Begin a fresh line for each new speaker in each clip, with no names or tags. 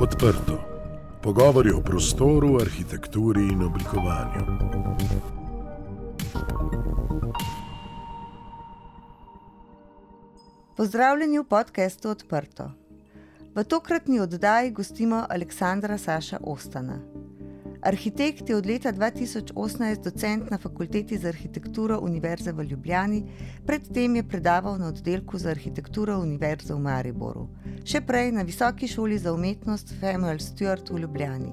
Odprto. Pogovori o prostoru, arhitekturi in oblikovanju.
Pozdravljeni v podkastu Odprto. V tokratni oddaji gostimo Aleksandra Saša Ostana. Arhitekt je od leta 2018 docent na Fakulteti za arhitekturo Univerze v Ljubljani, predtem je predaval na oddelku za arhitekturo Univerze v Mariboru, še prej na Visoki šoli za umetnost Samuel Stewart v Ljubljani.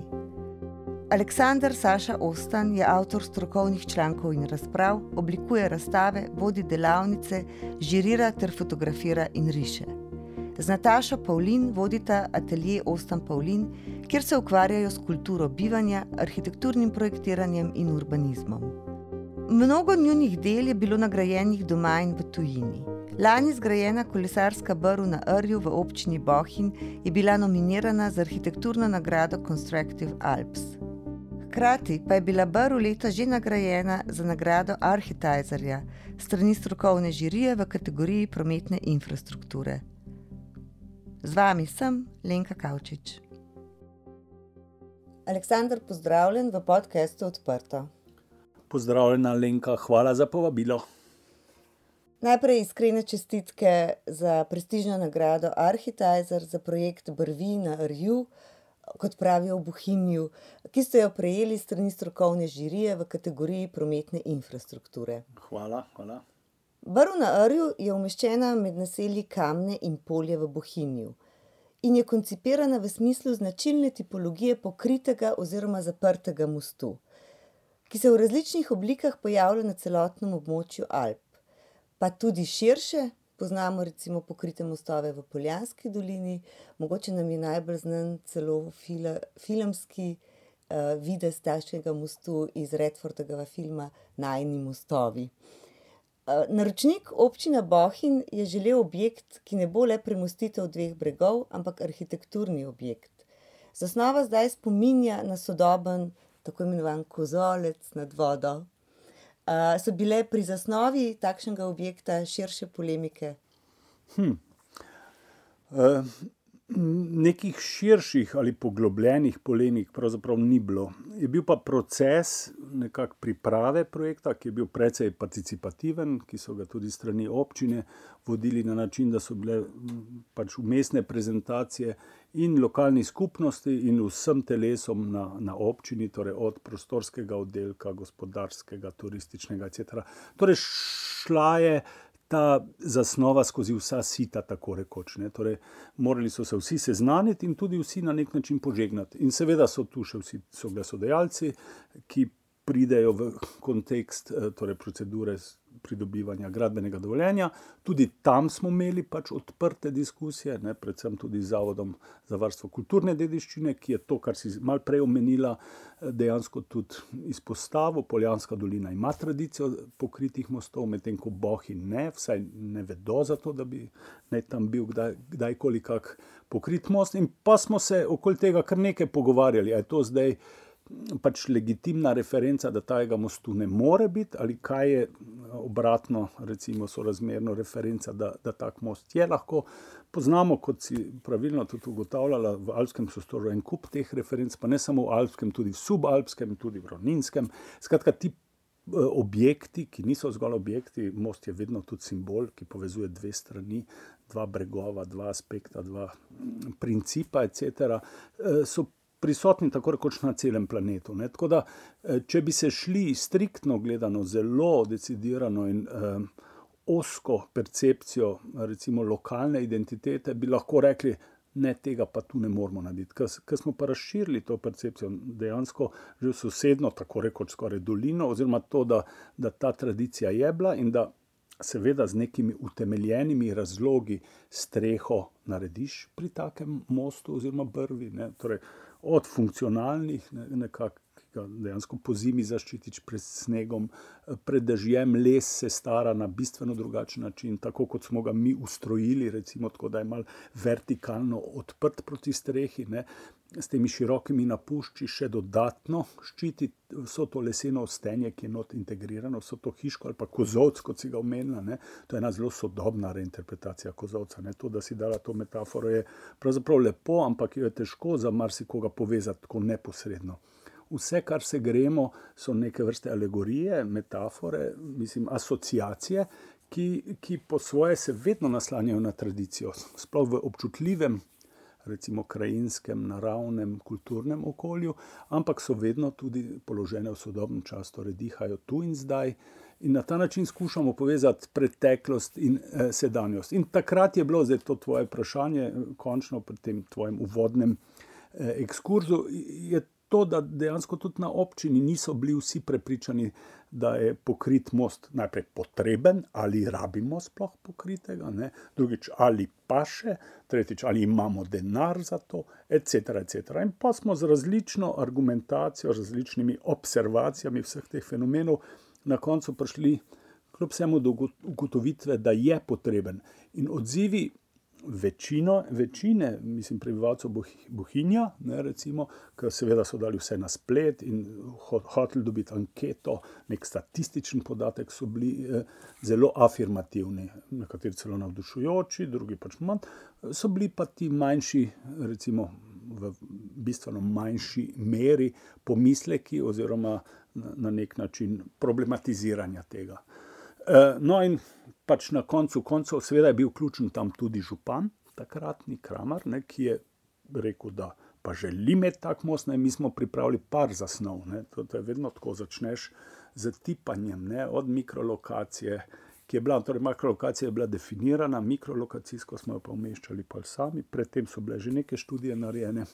Aleksandr Saša Ostan je avtor strokovnih člankov in razprav, oblikuje razstave, vodi delavnice, žirira ter fotografira in riše. Z Natašo Pavlin vodita atelje Ostan Pavlin, kjer se ukvarjajo s kulturo bivanja, arhitekturnim projektiranjem in urbanizmom. Mnogo njunih del je bilo nagrajenih doma in v tujini. Lani zgrajena kolesarska brv na Rju v občini Bohin je bila nominirana za arhitekturno nagrado Constructive Alps. Hkrati pa je bila brv leta že nagrajena za nagrado Arhitizerja strani strokovne žirije v kategoriji prometne infrastrukture. Z vami sem Lenka Kavčič. Aleksandr, pozdravljen v podkastu Odprto.
Pozdravljena, Lenka, hvala za povabilo.
Najprej iskrene čestitke za prestižno nagrado Arhitizer za projekt Brvi na Rju, kot pravijo v Bohinju, ki ste jo prejeli strani strokovne žirije v kategoriji prometne infrastrukture.
Hvala, hvala.
Brv na Rju je umeščena med naselji Kamne in Polje v Bohinju in je koncipirana v smislu značilne tipologije pokritega oziroma zaprtega mostu, ki se v različnih oblikah pojavlja na celotnem območju Alp, pa tudi širše. Poznamo recimo pokrite mostove v Poljanski dolini, mogoče nam je najbolj znan celo fila, filmski uh, videz takšnega mostu iz Redfordovega filma Najni mostovi. Naročnik občina Bohin je želel objekt, ki ne bo le premustitev dveh bregov, ampak arhitekturni objekt. Zasnova zdaj spominja na sodoben, tako imenovan kozolec nad vodo. Uh, so bile pri zasnovi takšnega objekta širše polemike?
Nekih širših ali poglobljenih polemik pravzaprav ni bilo. Je bil pa proces priprave projekta, ki je bil precej participativen, ki so ga tudi strani občine vodili na način, da so bile pač umestne prezentacije in lokalni skupnosti, in vsem telesom na, na občini, torej od prostorskega oddelka, gospodarskega, turističnega, etc. Torej, šla je ta zasnova skozi vsa sita, tako rekoč. Torej, morali so se vsi seznaniti in tudi vsi na nek način požegnati. In seveda so tu še vsi soglasodajalci, ki pridejo v kontekst eh, torej procedure pridobivanja gradbenega dovoljenja. Tudi tam smo imeli pač odprte diskusije, ne, predvsem tudi z Zavodom za varstvo kulturne dediščine, ki je to, kar si malo prej omenila, eh, dejansko tudi izpostavil. Poljanska dolina ima tradicijo pokritih mostov, medtem ko Bohi ne, vsaj ne vedo za to, da bi tam bil kdaj, kdajkoli kak pokrit most. In pa smo se okoli tega kar nekaj pogovarjali, ali je to zdaj pač legitimna referenca, da tajega mostu ne more biti, ali kaj je obratno, recimo, sorazmerno referenca, da, da tak most je lahko. Poznamo, kot si pravilno tudi ugotavljala, v alpskem prostoru en kup teh referenc, pa ne samo v alpskem, tudi v subalpskem, tudi v ravninskem. Skratka, ti eh, objekti, ki niso zgolj objekti, most je vedno tudi simbol, ki povezuje dve strani. Dva bregova, dva aspekta, dva principa, etc., eh, so prisotni tako rekoč na celem planetu. Ne? Tako da, eh, če bi se šli striktno gledano, zelo decidirano in um, osko percepcijo, recimo lokalne identitete, bi lahko rekli, ne tega pa tu ne moramo narediti. Ker smo pa razširili to percepcijo dejansko že v sosedno, tako rekoč skoraj dolino, oziroma to, da, da ta tradicija je bila in da. Seveda, z nekimi utemeljenimi razlogi streho narediš pri takem mostu, oziroma brvi. Torej, od funkcionalnih, nekakih ga dejansko po zimi zaščitiš pred snegom, pred dežjem, les se stara na bistveno drugačen način, tako kot smo ga mi ustrojili, recimo tako, da je mal vertikalno odprt proti strehi. Ne. S temi širokimi napušči še dodatno ščiti vso to leseno ostenje, ki je not integrirano, vso to hiško ali pa kozovc, kot si ga omenila. Ne. To je ena zelo sodobna reinterpretacija kozovca. Ne. To, da si dala to metaforo, je pravzaprav lepo, ampak jo je težko za marsikoga povezati tako neposredno vse, kar se gremo, so neke vrste alegorije, metafore, mislim, asociacije, ki, ki po svoje se vedno naslanjajo na tradicijo, sploh v občutljivem. Recimo, krajinskem, naravnem, kulturnem okolju, ampak so vedno tudi položene v sodobnem času, torej dihajo tu in zdaj, in na ta način skušamo povezati preteklost in eh, sedanjost. In takrat je bilo, zdaj to tvoje vprašanje, končno pri tem tvojem uvodnem eh, ekskurzu, je to, da dejansko tudi na občini niso bili vsi prepričani, da je pokrit most najprej potreben ali rabimo sploh pokritega, ne? drugič ali pa še, tretjič ali imamo denar za to, etc. etc. In pa smo z različno argumentacijo, različnimi observacijami vseh teh fenomenov na koncu prišli kljub vsemu do ugotovitve, da je potreben. In odzivi večino, večine, mislim, prebivalcev Bohinja, ne, recimo, ki seveda so dali vse na splet in hoteli dobiti anketo, nek statističen podatek, so bili eh, zelo afirmativni, nekateri celo navdušujoči, drugi pač manj. So bili pa ti manjši, recimo v bistveno manjši meri, pomisleki oziroma na nek način problematiziranja tega. Eh, no, in pač na koncu koncev, seveda, je bil vključen tam tudi župan, takratni Kramer, ne, ki je rekel, da pa želi imeti tak most. Ne, mi smo pripravili par zasnov, ne, to, to je vedno tako, začneš z tipanjem, ne, od mikrolokacije. Ki je bila, torej, makrolokacija je bila definirana, mikrolokacijsko smo jo pa umeščali pa sami, predtem so bile že neke študije narejene.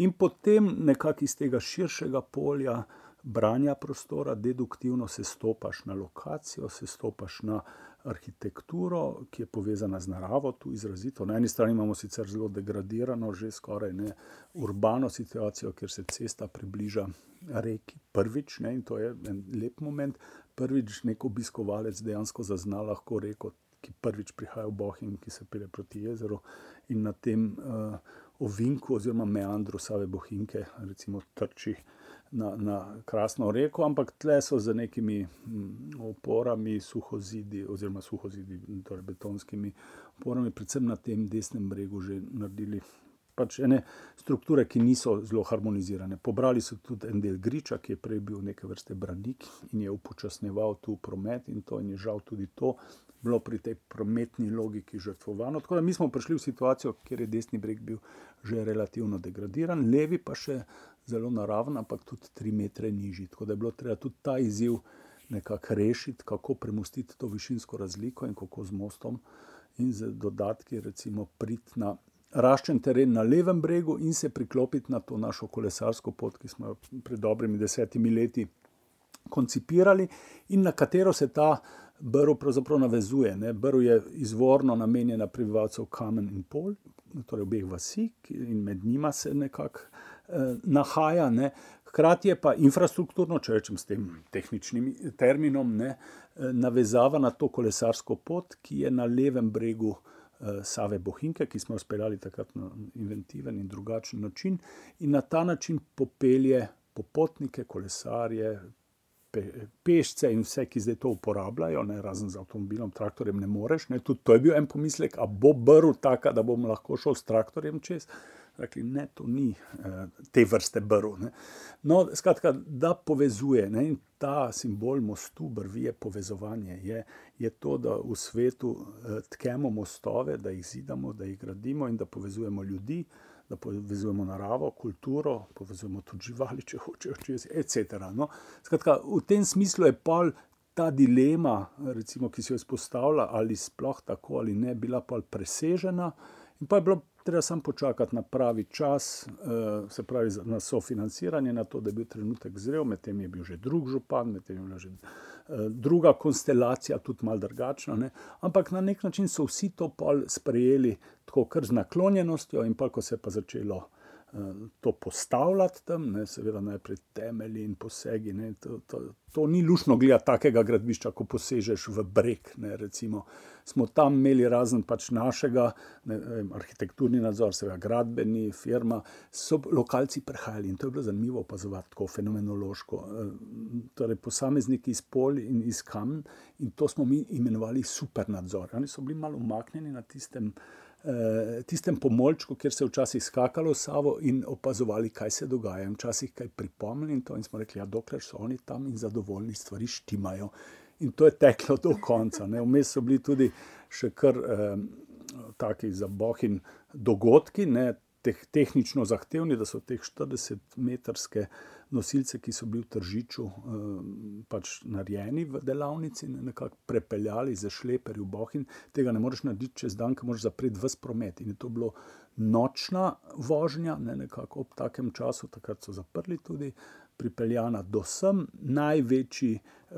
In potem nekako iz tega širšega polja, branja prostora, deduktivno se stopaš na lokacijo, se stopaš na arhitekturo, ki je povezana z naravo, tu izrazito. Na eni strani imamo sicer zelo degradirano, že skoraj ne urbano situacijo, kjer se cesta približa reki prvič ne, in to je en lep moment. Prvič nek obiskovalec dejansko zazna lahko reko, ki prvič prihaja v Bohin, ki se pere proti jezeru in na tem uh, ovinku oziroma meandru Save Bohinke, recimo trči na, na krasno reko, ampak tle so z nekimi mm, oporami, suhozidi, oziroma suhozidi, torej betonskimi oporami, predvsem na tem desnem bregu, že naredili. Pač ene strukture, ki niso zelo harmonizirane. Pobrali so tudi en del griča, ki je prej bil neke vrste branik in je upočasneval tu promet, in to in je žal tudi to bilo pri tej prometni logiki žrtvovano. Tako da mi smo prišli v situacijo, kjer je desni breg bil že relativno degradiran, levi pa še zelo naraven, ampak tudi tri metre nižji. Tako da je bilo treba tudi ta izziv nekako rešiti, kako premustiti to višinsko razliko in kako z mostom in z dodatki, recimo, priti na raščen teren na levem bregu in se priklopiti na to našo kolesarsko pot, ki smo jo pred dobrimi desetimi leti koncipirali in na katero se ta. Brv pravzaprav navezuje. Ne? Brv je izvorno namenjena prebivalcev Kamen in Pol, torej obeh vasi, in med njima se nekako nahaja. Ne. Hkrati je pa infrastrukturno, če rečem s tem tehničnim terminom, ne, eh, navezava na to kolesarsko pot, ki je na levem bregu eh, Save Bohinke, ki smo jo speljali takrat na inventiven in drugačen način, in na ta način popelje popotnike, kolesarje. Pešce in vse, ki zdaj to uporabljajo, ne, razen z avtomobilom, traktorjem, ne moreš. Ne. Tudi to je bil en pomislek, a bo brl tako, da bom lahko šel s traktorjem čez. Rekli, ne, to ni eh, te vrste brv. No, skratka, da povezuje ne, in ta simbol mostu, brvi je povezovanje, je, je to, da v svetu eh, tkemo mostove, da jih zidamo, da jih gradimo in da povezujemo ljudi, da povezujemo naravo, kulturo, povezujemo tudi živali, če hočejo, čez, etc. No, skratka, v tem smislu je pol. Ta dilema, recimo, ki se jo izpostavlja, ali sploh tako ali ne, bila pa presežena, in pa je bilo treba samo počakati na pravi čas, uh, se pravi na sofinanciranje, na to, da je bil trenutek zrel, medtem je bil že drug župan, medtem je bila že uh, druga konstelacija, tudi malo drugačna. Ne? Ampak na nek način so vsi to pol sprejeli tako kar z naklonjenostjo, in pa ko se je pa začelo. To postavljati tam, ne, seveda najprej temelji in posegi. Ne, to, to, to ni lušno gledati takega gradbišča, ko posežeš v breg. Ne, recimo, smo tam imeli razen pač našega, ne, arhitekturni nadzor, seveda gradbeni, firma, so lokalci prihajali in to je bilo zanimivo opazovati, tako fenomenološko. Torej, posamezniki iz pol in iz kamen in to smo mi imenovali super nadzor. Oni so bili malo umaknjeni na tistem eh, tistem pomolčku, kjer se je včasih skakalo v Savo in opazovali, kaj se dogaja. Včasih kaj pripomnili in to, in smo rekli, da ja, dokler so oni tam in zadovoljni, stvari štimajo. In to je teklo do konca. Vmes so bili tudi še kar eh, taki za bohin dogodki, ne, teh, tehnično zahtevni, da so teh 40-metrske nosilce, ki so bili v Tržiču eh, pač narejeni v delavnici, ne, nekako prepeljali za šleperji v Bohin. Tega ne moreš narediti čez dan, ker moraš zapreti vse promet. In je to bilo nočna vožnja, ne nekako ob takem času, takrat so zaprli tudi pripeljana do sem. Največji eh,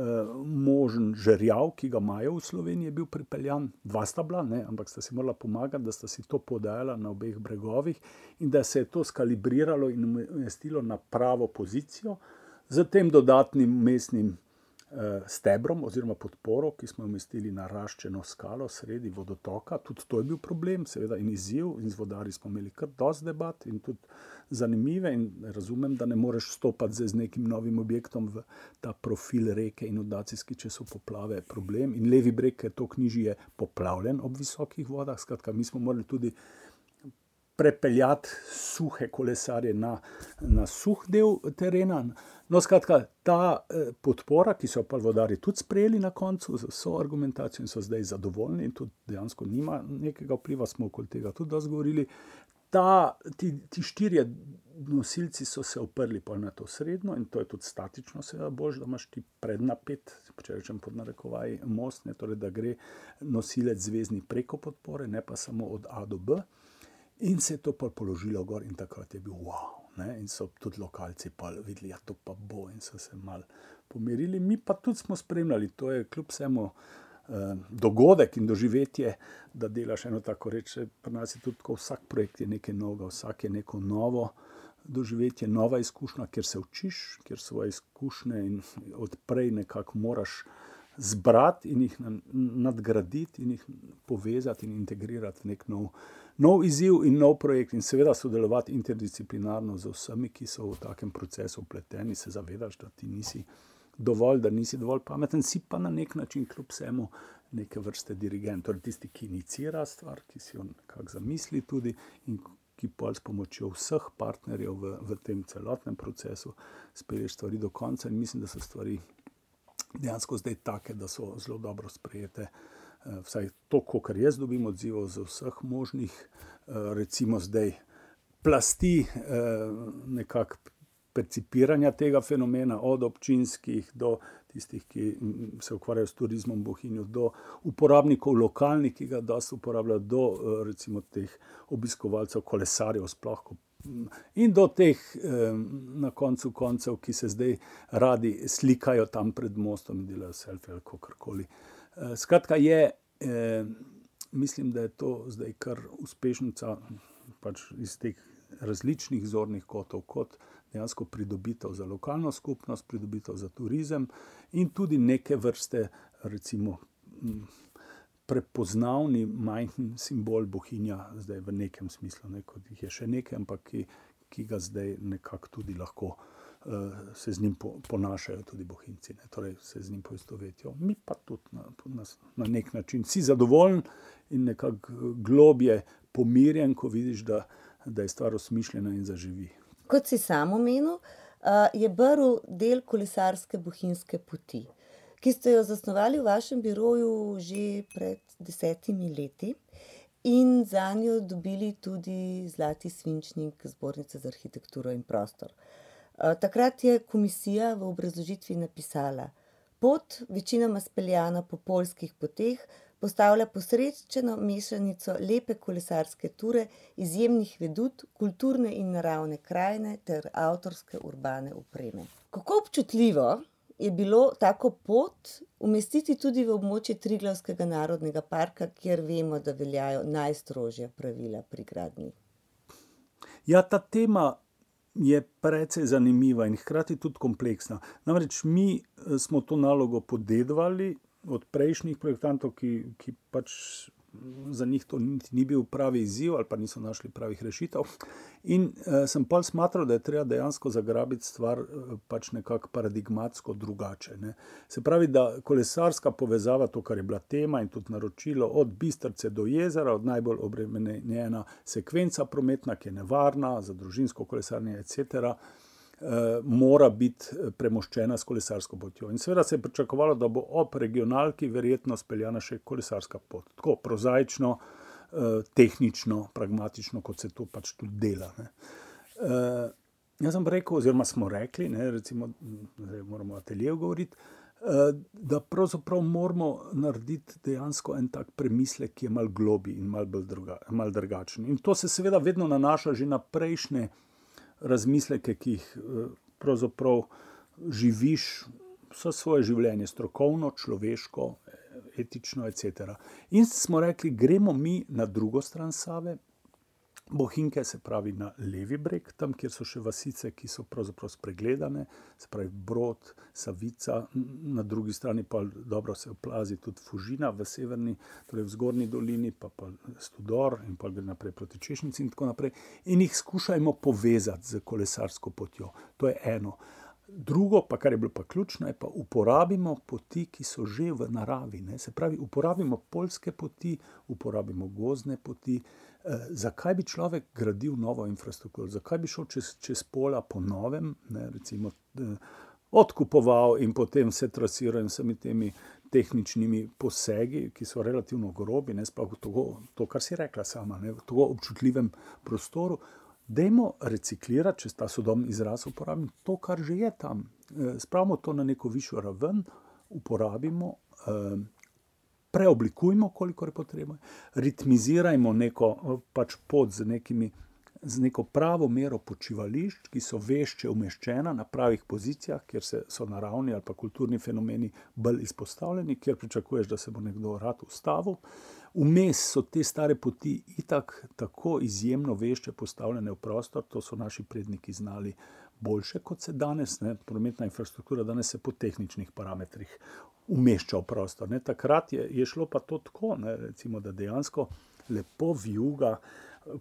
možen žerjav, ki ga imajo v Sloveniji, je bil pripeljan, dva sta bila, ne, ampak sta si morala pomagati, da sta si to podajala na obeh bregovih in da se je to skalibriralo in umestilo na pravo pozicijo z tem dodatnim mestnim stebrom oziroma podporo, ki smo jo umestili na raščeno skalo sredi vodotoka. Tudi to je bil problem, seveda, in izziv, in z vodari smo imeli kar dosti debat in tudi zanimive. In razumem, da ne moreš stopiti z nekim novim objektom v ta profil reke in odacijski, če so poplave problem. In levi breg, je to knjiži, je poplavljen ob visokih vodah. Skratka, mi smo morali tudi. Prepeljati suhe kolesarje na, na suh del terena, No, skratka, ta eh, podpora, ki so pa vodari tudi sprejeli na koncu, z vso argumentacijo in so zdaj zadovoljni, in tudi dejansko nima nekega vpliva, smo okoli tega tudi razgovorili. Ta, ti, ti štirje nosilci so se oprli na to srednjo, in to je tudi statično, seveda, bož, da imaš ti prednapet, če rečem pod narekovaj, most, ne, torej, da gre nosilec zvezdni preko podpore, ne pa samo od A do B. In se je to položilo gor, in takrat je bil wow. Ne? In so tudi lokalci videli, da ja, to pa bo, in so se mal pomirili. Mi pa tudi smo spremljali, to je kljub vsemu eh, dogodek in doživetje, da delaš eno tako reče. Pri nas je tudi tako, vsak projekt je nekaj novega, vsak je neko novo. Doživetje, nova izkušnja, kjer se učiš, kjer svoje izkušnje in odprej nekako moraš zbrati in jih nadgraditi, in jih povezati in integrirati v nek nov nov izziv in nov projekt, in seveda sodelovati interdisciplinarno z vsemi, ki so v takem procesu upleteni, se zavedaš, da ti nisi dovolj, da nisi dovolj pameten, si pa na nek način, kljub vsemu, neke vrste dirigent, torej tisti, ki inicira stvar, ki si jo nekako zamisli tudi in ki pa s pomočjo vseh partnerjev v, v tem celotnem procesu spelješ stvari do konca. In mislim, da so stvari dejansko zdaj take, da so zelo dobro sprejete. Eh, vsaj to, kar jaz dobim odzivov z vseh možnih, eh, recimo zdaj, plasti eh, nekako percipiranja tega fenomena, od občinskih do tistih, ki se ukvarjajo s turizmom, bohinjo, do uporabnikov lokalnih, ki ga dosta uporabljajo, do recimo teh obiskovalcev, kolesarjev, sploh. Mm, in do teh, na koncu koncev, ki se zdaj radi slikajo tam pred mostom in delajo selfie ali kako koli. Eh, skratka, je, mislim, da je to zdaj kar uspešnica pač iz teh različnih zornih kotov, kot dejansko pridobitev za lokalno skupnost, pridobitev za turizem in tudi neke vrste, recimo, prepoznavni majhen simbol bohinja, zdaj v nekem smislu, ne, kot jih je še nekaj, ampak ki, ki ga zdaj nekako tudi lahko. Eh, se z njim ponašajo tudi bohinci, ne? torej se z njim poistovetijo. Mi pa tudi na, na, na nek način si zadovoljen in nekako globje pomirjen, ko vidiš, da, da je stvar osmišljena in zaživi.
Kot si samo omenil, je Brl del kolesarske bohinjske poti, ki ste jo zasnovali v vašem biroju že pred desetimi leti. In za njo dobili tudi Zlati svinčnik Zbornice za arhitekturo in prostor. Eh, takrat je komisija v obrazložitvi napisala: Pot, večinoma speljana po polskih poteh, postavlja posrečeno mešanico lepe kolesarske ture, izjemnih vedut, kulturne in naravne krajine ter avtorske urbane opreme. Kako občutljivo je bilo tako pot umestiti tudi v območje Triglavskega narodnega parka, kjer vemo, da veljajo najstrožja pravila pri gradnji?
Ja, ta tema je precej zanimiva in hkrati tudi kompleksna. Namreč mi smo to nalogo podedovali od prejšnjih projektantov, ki, ki pač za njih to ni bil pravi izziv ali pa niso našli pravih rešitev. In uh, sem pa smatral, da je treba dejansko zagrabiti stvar uh, pač nekako paradigmatsko drugače. Ne. Se pravi, da kolesarska povezava, to, kar je bila tema in tudi naročilo, od Bistrce do jezera, od najbolj obremenjena sekvenca prometna, ki je nevarna za družinsko kolesarjenje, etc. Eh, mora biti eh, premoščena s kolesarsko potjo. In seveda se je pričakovalo, da bo ob regionalki verjetno speljana še kolesarska pot. Tako prozaično, eh, tehnično, pragmatično, kot se to pač tudi dela. Ne. Jaz sem rekel, oziroma smo rekli, ne, recimo, da moramo atelje govoriti. Da pravzaprav moramo narediti dejansko en tak premislek, ki je malo globi in malo druga, mal drugačen. In to se seveda vedno nanaša že na prejšnje razmisleke, ki jih eh, pravzaprav živiš vse svoje življenje, strokovno, človeško, etično, etc. In smo rekli, gremo mi na drugo stran Save, Bohinke, se pravi na levi breg, tam, kjer so še vasice, ki so pravzaprav spregledane, se pravi Brod, Savica, na drugi strani pa dobro se oplazi tudi Fužina v severni, torej v zgornji dolini, pa pa Studor in pa gre naprej proti Češnici in tako naprej. In jih skušajmo povezati z kolesarsko potjo. To je eno. Drugo, pa kar je bilo pa ključno, je pa uporabimo poti, ki so že v naravi. Ne? Se pravi, uporabimo polske poti, uporabimo gozne poti. Eh, zakaj bi človek gradil novo infrastrukturo, zakaj bi šel čez, čez pola po novem, ne? recimo eh, odkupoval in potem se trasiral in vsemi temi tehničnimi posegi, ki so relativno grobi, ne sploh to, to, kar si rekla sama, ne? v tako občutljivem prostoru. Dajmo reciklirati, če ta sodobni izraz uporabim, to, kar že je tam. Eh, spravimo to na neko višjo raven, uporabimo, eh, preoblikujmo, koliko je potrebno, ritmizirajmo neko eh, pač pot z, nekimi, z neko pravo mero počivališč, ki so vešče umeščena na pravih pozicijah, kjer se, so naravni ali pa kulturni fenomeni bolj izpostavljeni, kjer pričakuješ, da se bo nekdo rad ustavil. Vmes so te stare poti itak tako izjemno vešče postavljene v prostor, to so naši predniki znali boljše kot se danes. Ne. Prometna infrastruktura danes se po tehničnih parametrih umešča v prostor. Ne. Takrat je, je šlo pa to tako, ne, recimo, da dejansko lepo vijuga.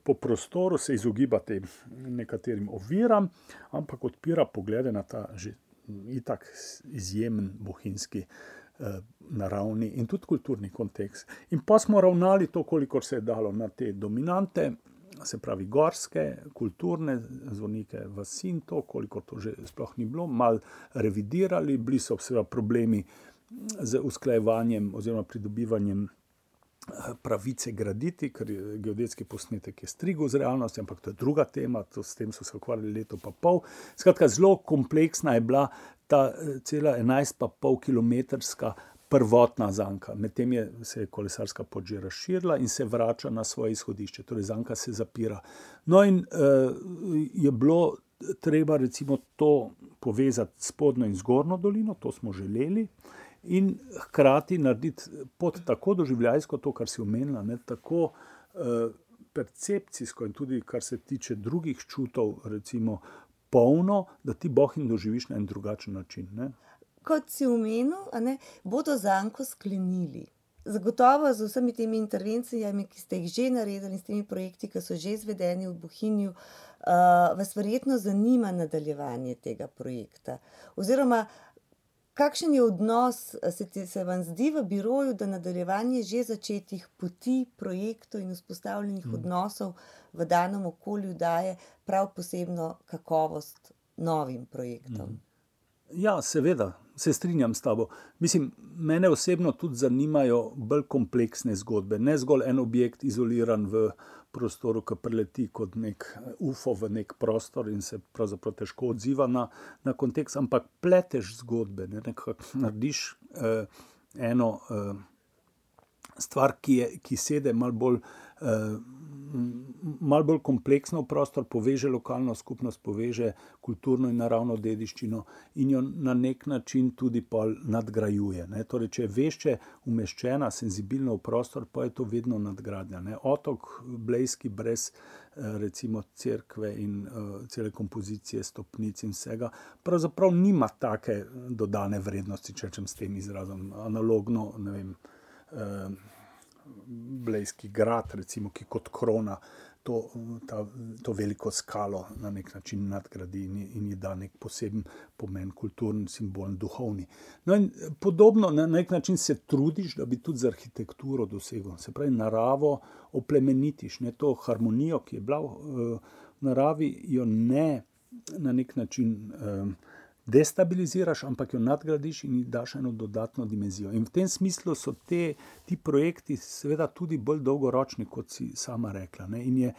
Po prostoru se izogiba tem nekaterim oviram, ampak odpira poglede na ta že itak izjemen bohinjski Eh, naravni in tudi kulturni kontekst. In pa smo ravnali to, kolikor se je dalo na te dominante, se pravi gorske, kulturne zvonike, vasi in to, koliko to že sploh ni bilo, malo revidirali, bili so seveda problemi z usklajevanjem oziroma pridobivanjem. Eh, pravice graditi, ker je geodetski posnetek je strigo z realnostjo, ampak to je druga tema, to, s tem so se ukvarjali leto in pol. Skratka, zelo kompleksna je bila ta eh, cela 11,5 km prvotna zanka. Medtem je se kolesarska pot že razširila in se vrača na svoje izhodišče, torej zanka se zapira. No, in uh, je bilo treba recimo to povezati spodnjo in zgornjo dolino, to smo želeli. In hkrati narediti pot tako doživljajsko, to, kar si omenila, ne, tako uh, percepcijsko, in tudi kar se tiče drugih čutov, recimo polno, da ti bohin doživiš na en drugačen način. Ne?
Kot si omenil, ne, bodo zanko sklenili. Zagotovo z vsemi temi intervencijami, ki ste jih že naredili, in s temi projekti, ki so že izvedeni v Bohinju, uh, vas verjetno zanima nadaljevanje tega projekta. Oziroma, kakšen je odnos, se, se vam zdi v biroju, da nadaljevanje že začetih poti, projektov in vzpostavljenih hmm. odnosov v danem okolju daje prav posebno kakovost novim projektom. Mm.
Ja, seveda, se strinjam s tabo. Mislim, mene osebno tudi zanimajo bolj kompleksne zgodbe. Ne zgolj en objekt izoliran v prostoru, ki preleti kot nek UFO v nek prostor in se pravzaprav težko odziva na, na kontekst, ampak pleteš zgodbe. Ne, narediš eh, eno eh, stvar, ki, je, ki sede malo bolj. Eh, malo bolj kompleksno v prostor, poveže lokalno skupnost, poveže kulturno in naravno dediščino in jo na nek način tudi nadgrajuje. Ne. Torej, če je vešče umeščena, senzibilno v prostor, pa je to vedno nadgradnja. Ne. Otok Blejski brez recimo crkve in uh, cele kompozicije, stopnic in vsega, pravzaprav nima take dodane vrednosti, če rečem s tem izrazom, analogno, ne vem. Blejski grad, recimo, ki kot krona to, ta, to veliko skalo na nek način nadgradi in, in ji da nek poseben pomen, kulturni, simbolni, duhovni. No, in podobno na nek način se trudiš, da bi tudi z arhitekturo dosegel, se pravi, naravo oplemenitiš, ne to harmonijo, ki je bila v naravi, jo ne na nek način. Um, destabiliziraš, ampak jo nadgradiš in ji daš eno dodatno dimenzijo. In v tem smislu so te, ti projekti, seveda, tudi bolj dolgoročni, kot si sama rekla. Ne? In je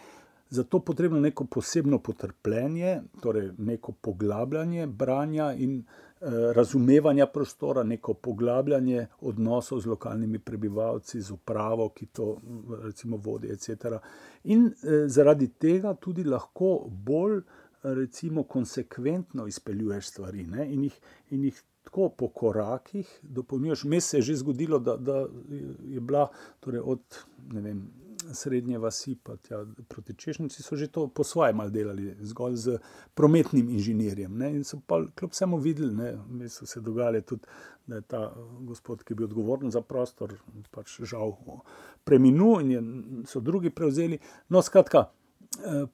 zato potrebno neko posebno potrpljenje, torej neko poglabljanje branja in eh, razumevanja prostora, neko poglabljanje odnosov z lokalnimi prebivalci, z upravo, ki to recimo vodi, etc. In eh, zaradi tega tudi lahko bolj recimo, konsekventno izpeljuješ stvari ne, in, jih, in jih tako po korakih dopolnjuješ. Mes se je že zgodilo, da, da je bila torej od vem, srednje vasi pa tja proti Češnici, so že to po svoje mal delali, zgolj z prometnim inženirjem. Ne, in so pa kljub vsemu videli, da so se dogajali tudi. Da je ta gospod, ki je bil odgovoren za prostor, pač žal preminul in je, so drugi prevzeli. No, skratka,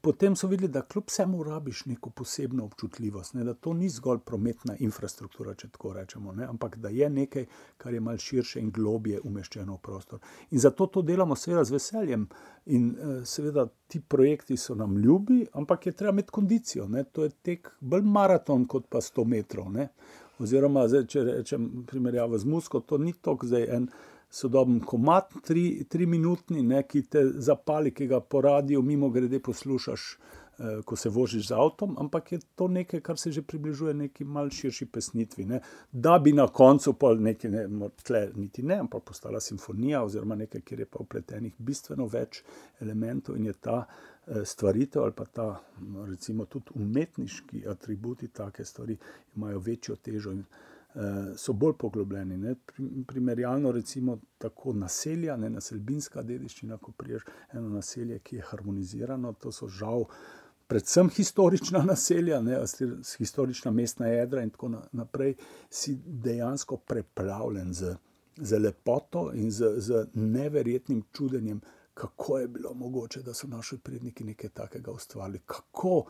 potem so videli, da kljub vsemu rabiš neko posebno občutljivost, ne, da to ni zgolj prometna infrastruktura, če tako rečemo, ne, ampak da je nekaj, kar je malce širše in globje umeščeno v prostor. In zato to delamo, seveda, z veseljem. In eh, seveda ti projekti so nam ljubi, ampak je treba imeti kondicijo. Ne, to je tek bolj maraton kot pa 100 metrov. Ne. Oziroma, zdaj, če rečem primerjavo z Musko, to ni tok zdaj en sodoben komat, tri, tri minutni, ne, ki te zapali, ki ga po radiju, mimo grede poslušaš, eh, ko se vožiš z avtom, ampak je to nekaj, kar se že približuje neki mal širši pesnitvi. Ne. Da bi na koncu pa nekaj, ne, tle, niti ne, ampak postala simfonija oziroma nekaj, kjer je pa upletenih bistveno več elementov in je ta eh, stvaritev ali pa ta, recimo, tudi umetniški atributi take stvari imajo večjo težo in so bolj poglobljeni. Ne. Primerjalno, recimo, tako naselja, ne naselbinska dediščina, ko priješ eno naselje, ki je harmonizirano, to so žal. Predvsem historična naselja, ne, historična mestna jedra, in tako naprej, si dejansko preplavljen z, z lepoto in z, z neverjetnim čudenjem, kako je bilo mogoče, da so naši predniki nekaj takega ustvarili, kako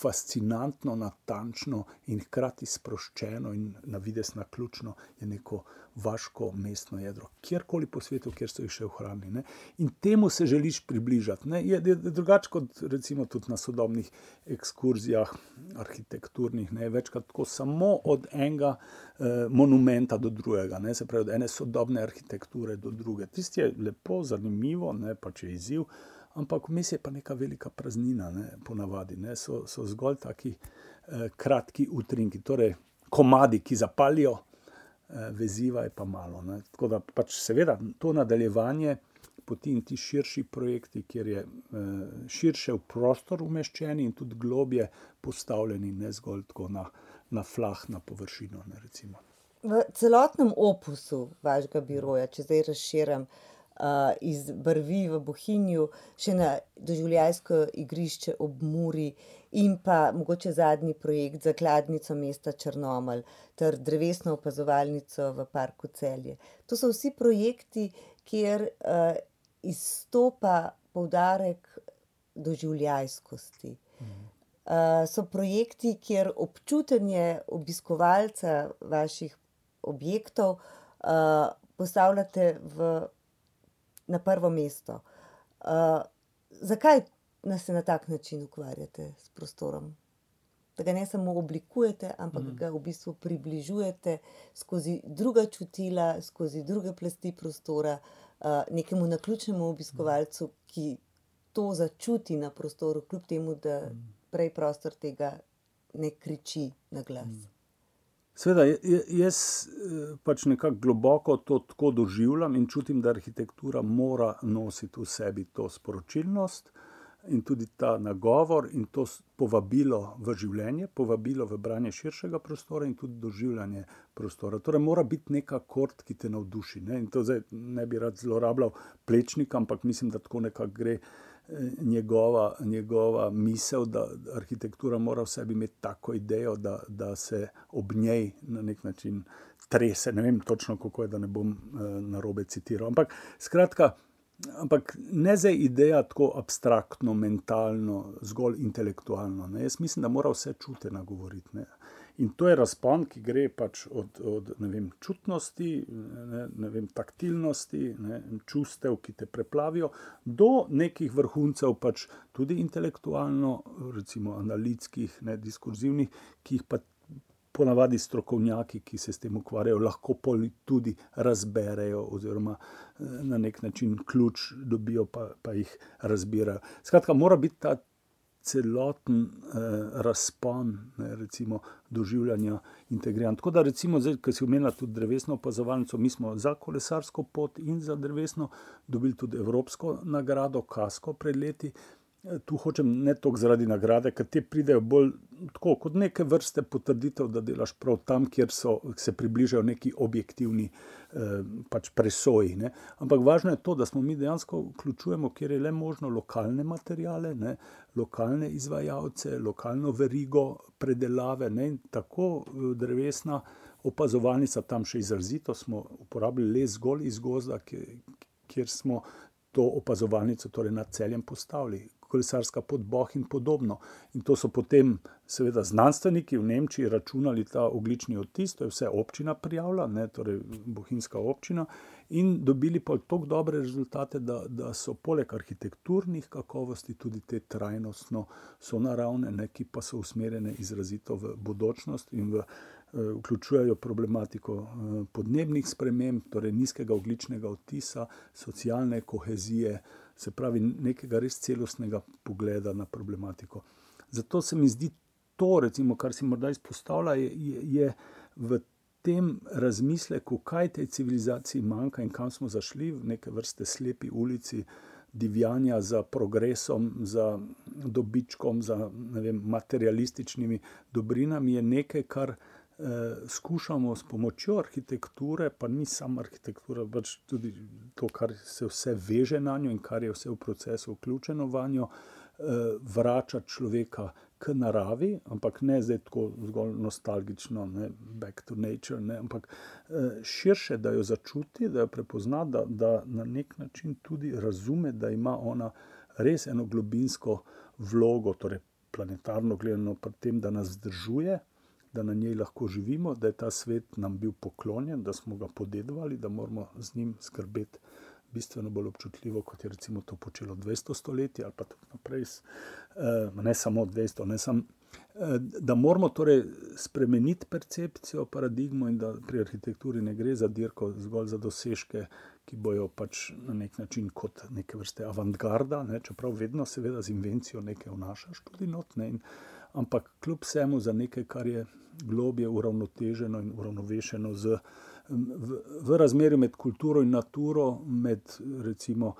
fascinantno, natančno in hkrati sproščeno in na vides na ključno je neko vaško mestno jedro, kjerkoli po svetu, kjer so jih še ohranili. In temu se želiš približati. Ne? Je, je drugače kot recimo tudi na sodobnih ekskurzijah, arhitekturnih, ne? večkrat tako samo od enega eh, monumenta do drugega, ne? se pravi od ene sodobne arhitekture do druge. Tisti je lepo, zanimivo, ne? pa če je izziv ampak vmes je pa neka velika praznina, ne, ponavadi, ne, so, so zgolj taki eh, kratki utrinki, torej komadi, ki zapalijo, eh, veziva je pa malo. Ne. Tako da pač seveda to nadaljevanje. Poti in ti širši projekti, kjer je eh, širše v prostor umeščeni in tudi globje postavljeni, ne zgolj tako na, na flah, na površino. Ne,
v celotnem opusu vašega biroja, če zdaj razširim, uh, iz Brvi v Bohinju, še na doživljajsko igrišče ob Muri in pa mogoče zadnji projekt za kladnico mesta Črnomelj ter drevesno opazovalnico v parku Celje. To so vsi projekti, kjer uh, izstopa poudarek doživljajskosti. Uh, so projekti, kjer občutenje obiskovalca vaših objektov uh, postavljate v na prvo mesto. Uh, zakaj se na tak način ukvarjate s prostorom? Da ga ne samo oblikujete, ampak mm. ga v bistvu približujete skozi druga čutila, skozi druge plasti prostora, uh, nekemu naključnemu obiskovalcu, ki to začuti na prostoru, kljub temu, da mhm. prej prostor tega ne kriči na glas. Mm.
Sveda, jaz eh, pač nekako globoko to tako doživljam in čutim, da arhitektura mora nositi v sebi to sporočilnost. in tudi ta nagovor in to povabilo v življenje, povabilo v branje širšega prostora in tudi doživljanje prostora. Torej, mora biti neka kort, ki te navduši. Ne? In to zdaj ne bi rad zlorabljal plečnika, ampak mislim, da tako nekako gre. Eh, njegova, njegova misel, da arhitektura mora v sebi imeti tako idejo, da, da se ob njej na nek način trese. Ne vem točno, kako je, da ne bom uh, na robe citiral. Ampak skratka, Ampak ne za idejo tako abstraktno, mentalno, zgolj intelektualno. Ne. Jaz mislim, da mora vse čute nagovoriti. Ne. In to je razpon, ki gre pač od, od vem, čutnosti, ne, ne vem, taktilnosti, ne, čustev, ki te preplavijo, do nekih vrhuncev, pač tudi intelektualno, recimo analitskih, ne, diskurzivnih, ki jih pa ponavadi strokovnjaki, ki se s tem ukvarjajo, lahko tudi razberejo, oziroma eh, na nek način ključ dobijo, pa, pa jih razbirajo. Skratka, mora biti ta celoten eh, razpon, ne, recimo, doživljanja integriran. Tako da, recimo, zdaj, ki si omenila tudi drevesno opazovalnico, mi smo za kolesarsko pot in za drevesno dobili tudi Evropsko nagrado, Kasko pred leti tu hočem ne toliko zaradi nagrade, ker te pridejo bolj tako, kot neke vrste potrditev, da delaš prav tam, kjer so, se približajo neki objektivni eh, pač presoji. Ne. Ampak važno je to, da smo mi dejansko vključujemo, kjer je le možno, lokalne materijale, ne, lokalne izvajalce, lokalno verigo predelave ne, in tako eh, drevesna. Opazovalnica tam še izrazito smo uporabili le zgolj iz gozda, kjer smo to opazovalnico torej nad celjem postavili kolesarska pot Boh in podobno. In to so potem, seveda, znanstveniki v Nemčiji računali ta oglični odtis, to je vse občina prijavila, ne, torej bohinjska občina, in dobili pa tako dobre rezultate, da, da so poleg arhitekturnih kakovosti tudi te trajnostno so naravne, ne, ki pa so usmerjene izrazito v bodočnost in v. Eh, vključujejo problematiko eh, podnebnih sprememb, torej nizkega ogličnega odtisa, socialne kohezije, se pravi, nekega res celostnega pogleda na problematiko. Zato se mi zdi to, recimo, kar si morda izpostavlja, je, je, je v tem razmisleku, kaj tej civilizaciji manjka in kam smo zašli, v neke vrste slepi ulici. Divjanja za progresom, za dobičkom, za vem, materialističnimi dobrinami je nekaj, kar uh, skušamo s pomočjo arhitekture, pa ni samo arhitektura, pač tudi to, kar se vse veže na njo in kar je vse v procesu vključeno v njo, eh, vračati človeka k naravi, ampak ne zdaj tako zgolj nostalgično, ne back to nature, ne, ampak eh, širše, da jo začuti, da jo prepozna, da, da na nek način tudi razume, da ima ona res eno globinsko vlogo, torej planetarno gledano, pri tem, da nas zdržuje da na njej lahko živimo, da je ta svet nam bil poklonjen, da smo ga podedovali, da moramo z njim skrbeti bistveno bolj občutljivo, kot je recimo to počelo 200 stoletij ali pa tudi naprej, eh, ne samo 200, ne samo. Eh, da moramo torej spremeniti percepcijo, paradigmo, in da pri arhitekturi ne gre za dirko, zgolj za dosežke, ki bojo pač na nek način kot neke vrste avantgarda, ne, čeprav vedno, seveda, z invencijo nekaj vnašaš tudi not. Ne, in, ampak kljub vsemu za nekaj, kar je globje uravnoteženo in uravnovešeno z, v, v razmerju med kulturo in naturo, med recimo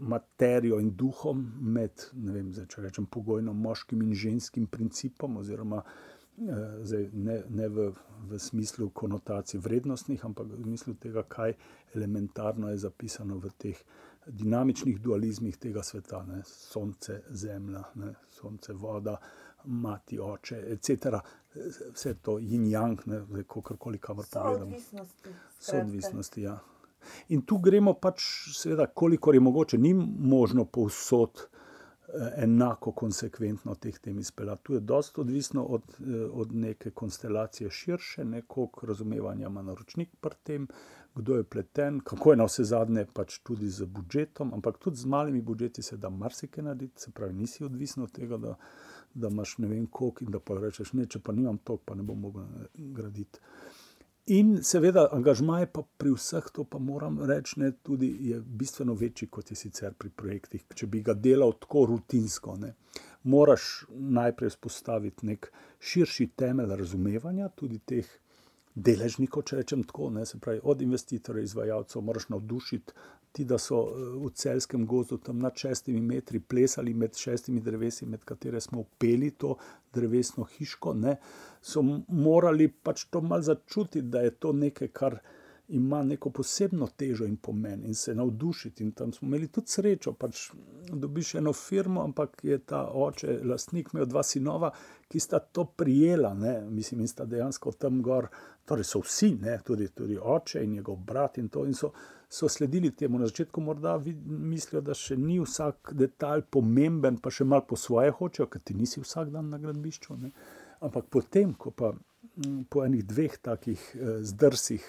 materijo in duhom, med vem, zdaj, če rečem pogojno moškim in ženskim principom, oziroma eh, zdaj, ne, ne v, v smislu konotacij vrednostnih, ampak v smislu tega, kaj elementarno je zapisano v teh. Dinamičnih dualizmih tega sveta, ne, sonce, zemlja, ne, sonce, voda, mati, oče, etc. Vse to je jing-jang, kako koli kamor pogledamo. So odvisnosti. Ja. In tu gremo pač, seveda, kolikor je mogoče, ni možno povsod eh, enako konsekventno teh tem izpeljati. Tu je dosta odvisno od, eh, od neke konstelacije širše, nekog razumevanja ima naročnik pri tem, kdo je pleten, kako je na vse zadnje pač tudi z budžetom, ampak tudi z malimi budžeti se da marsikaj narediti, se pravi, nisi odvisen od tega, da da imaš ne vem koliko in da pa rečeš, ne, če pa nimam to, pa ne bom mogel graditi. In seveda, angažmaj pa pri vseh to, pa moram reči, ne, tudi je bistveno večji, kot je sicer pri projektih. Če bi ga delal tako rutinsko, ne, moraš najprej spostaviti nek širši temelj razumevanja tudi teh deležnikov, če rečem tako, ne, se pravi od investitorjev, izvajalcev, moraš navdušiti ti, da so v celskem gozdu tam nad šestimi metri plesali med šestimi drevesi, med katere smo upeli to drevesno hiško, ne, so morali pač to mal začutiti, da je to nekaj, kar ima neko posebno težo in pomen in se navdušiti. In tam smo imeli tudi srečo, pač dobiš eno firmo, ampak je ta oče, lastnik, imel dva sinova, ki sta to prijela, ne, mislim, in sta dejansko tam gor, torej so vsi, ne, tudi, tudi oče in njegov brat in to, in so, so sledili temu. Na začetku morda mislijo, da še ni vsak detalj pomemben, pa še malo po svoje hočejo, ker ti nisi vsak dan na gradbišču. Ne. Ampak potem, ko pa po enih dveh takih eh, zdrsih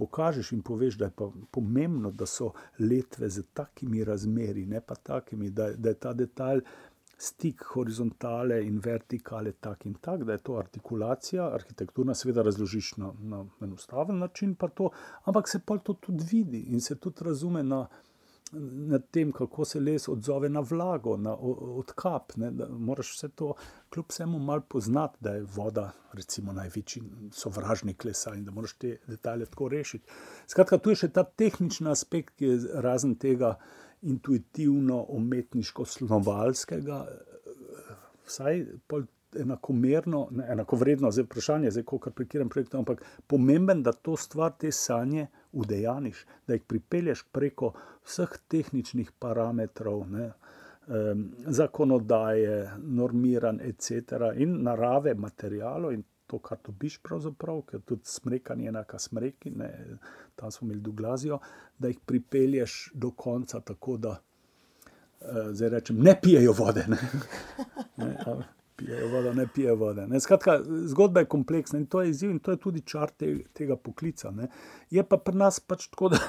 pokažeš in poveš, da je pomembno, da so letve z takimi razmeri, ne pa takimi, da, da je ta detalj stik horizontale in vertikale tak in tak, da je to artikulacija, arhitekturna, seveda razložiš na, na enostaven način, pa to, ampak se pa to tudi vidi in se tudi razume na nad tem, kako se les odzove na vlago, na odkap. Ne, moraš vse to, kljub vsemu, malo poznati, da je voda, recimo, največji sovražnik lesa in da moraš te detalje tako rešiti. Skratka, tu je še ta tehnični aspekt, ki je razen tega intuitivno-umetniško slovalskega, vsaj pol enakomerno, ne, enakovredno, zdaj vprašanje, kako prekiram projekt, ampak pomemben, da to stvar, te sanje udejaniš, da jih pripelješ preko vseh tehničnih parametrov, ne, um, zakonodaje, normiran, etc. in narave materijalov in to, kar dobiš pravzaprav, ker tudi smrekanje je enaka smreki, ne, tam smo imeli doglazijo, da jih pripelješ do konca tako, da uh, rečem, ne pijejo vode. Ne. Ne, pijejo vodo, ne pijejo vode. Ne. Skratka, zgodba je kompleksna in to je izziv, in to je tudi čar te, tega poklica. Ne. Je pa pri nas pač tako, da,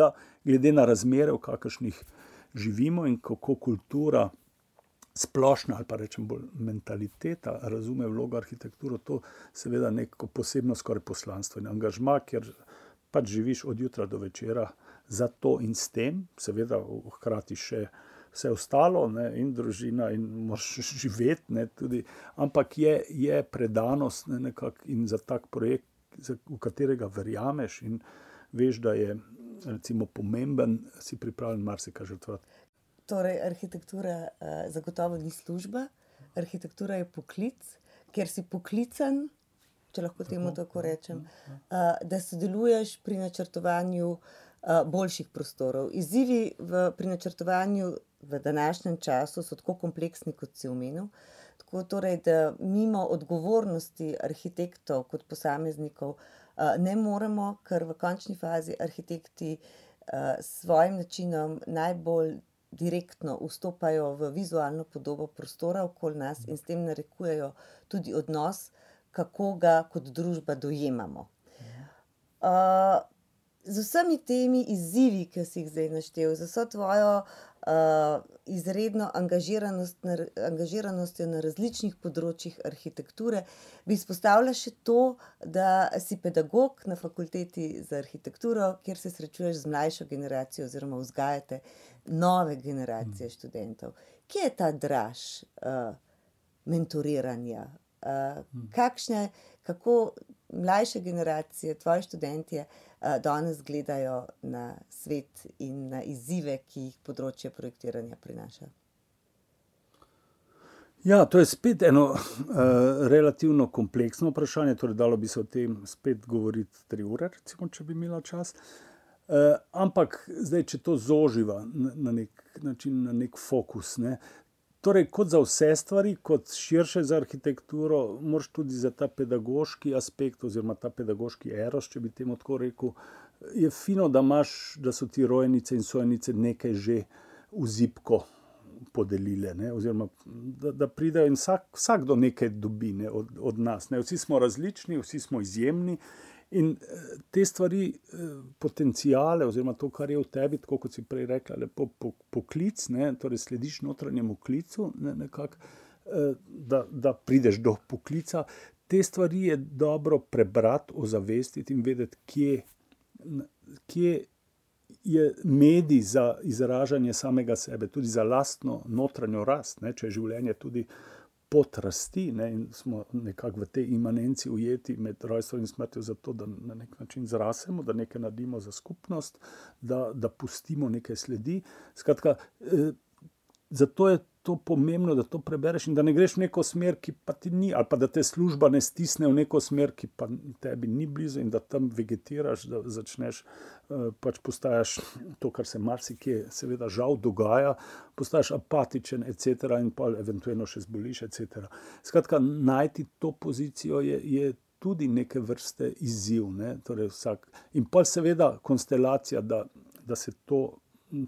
da glede na razmere, v kakršnih živimo in kako kultura, splošna ali pa rečem bolj mentaliteta, razume vlogo arhitekture, to seveda neko posebno skoraj poslanstvo in angažma, ker pač živiš od jutra do večera za to in s tem, seveda hkrati še vse ostalo, ne, in družina, in moš živeti. Ne, tudi, ampak je, je predanost ne, nekak, in za tak projekt, za, v katerega verjameš in veš, da je recimo, pomemben, si pripravljen marsikaj žrtvovati.
Torej, arhitektura uh, zagotovo ni služba, arhitektura je poklic, ker si poklican. Če lahko temu tako rečem, uh, da sodeluješ pri načrtovanju uh, boljših prostorov. Izzivi v, pri načrtovanju v današnjem času so tako kompleksni, kot si omenil. Tako torej, da mimo odgovornosti arhitektov kot posameznikov ne moremo, ker v končni fazi arhitekti s svojim načinom najbolj direktno vstopajo v vizualno podobo prostora okoli nas in s tem narekujejo tudi odnos, kako ga kot družba dojemamo. Uh, z vsemi temi izzivi, ki si jih zdaj naštel, z vso tvojo uh, izredno angažiranost na, angažiranostjo na različnih področjih arhitekture, bi izpostavila še to, da si pedagog na fakulteti za arhitekturo, kjer se srečuješ z mlajšo generacijo, oziroma vzgajate nove generacije študentov. Kje je ta draž uh, mentoriranja? Uh, kakšne, kako mlajše generacije, tvoji študenti, uh, danes gledajo na svet in na izzive, ki jih področje projektiranja prinaša?
Ja, to je spet eno uh, relativno kompleksno vprašanje. Torej, dalo bi se o tem spet govoriti tri ure, recimo, če bi imela čas. Uh, ampak zdaj, če to zoživa na, na nek način, na nek fokus, ne, Torej, kot za vse stvari, kot širše za arhitekturo, moraš tudi za ta pedagoški aspekt, oziroma ta pedagoški eros, če bi temu tako rekel. Je fino, da, imaš, da so ti rojenice in sojenice nekaj že v zipko podelile, ne? oziroma da, da pridejo in vsak, vsakdo nekaj dobi ne? od, od nas. Ne? Vsi smo različni, vsi smo izjemni In eh, te stvari, eh, potencijale, oziroma to, kar je v tebi, tako kot si prej rekla, lepo poklic, ne, torej slediš notranjemu klicu, ne, nekak, eh, da, da prideš do poklica. Te stvari je dobro prebrati, ozavestiti in vedeti, kje, kje je medij za izražanje samega sebe, tudi za lastno notranjo rast, ne, če je življenje tudi pot rasti ne, in smo nekako v tej imanenci ujeti med rojstvom in smrtjo, zato da na nek način zrasemo, da nekaj naredimo za skupnost, da, da pustimo nekaj sledi. Skratka, eh, zato je to pomembno, da to prebereš in da ne greš v neko smer, ki pa ti ni, ali pa da te služba ne stisne v neko smer, ki pa tebi ni blizu in da tam vegetiraš, da začneš uh, pač postajati to, kar se marsikje, seveda, žal dogaja, postaješ apatičen, etc. in pa eventualno še zboliš, etc. Skratka, najti to pozicijo je. je Tudi neke vrste izziv, ne? torej vsak, in pa seveda konstelacija, da, da se to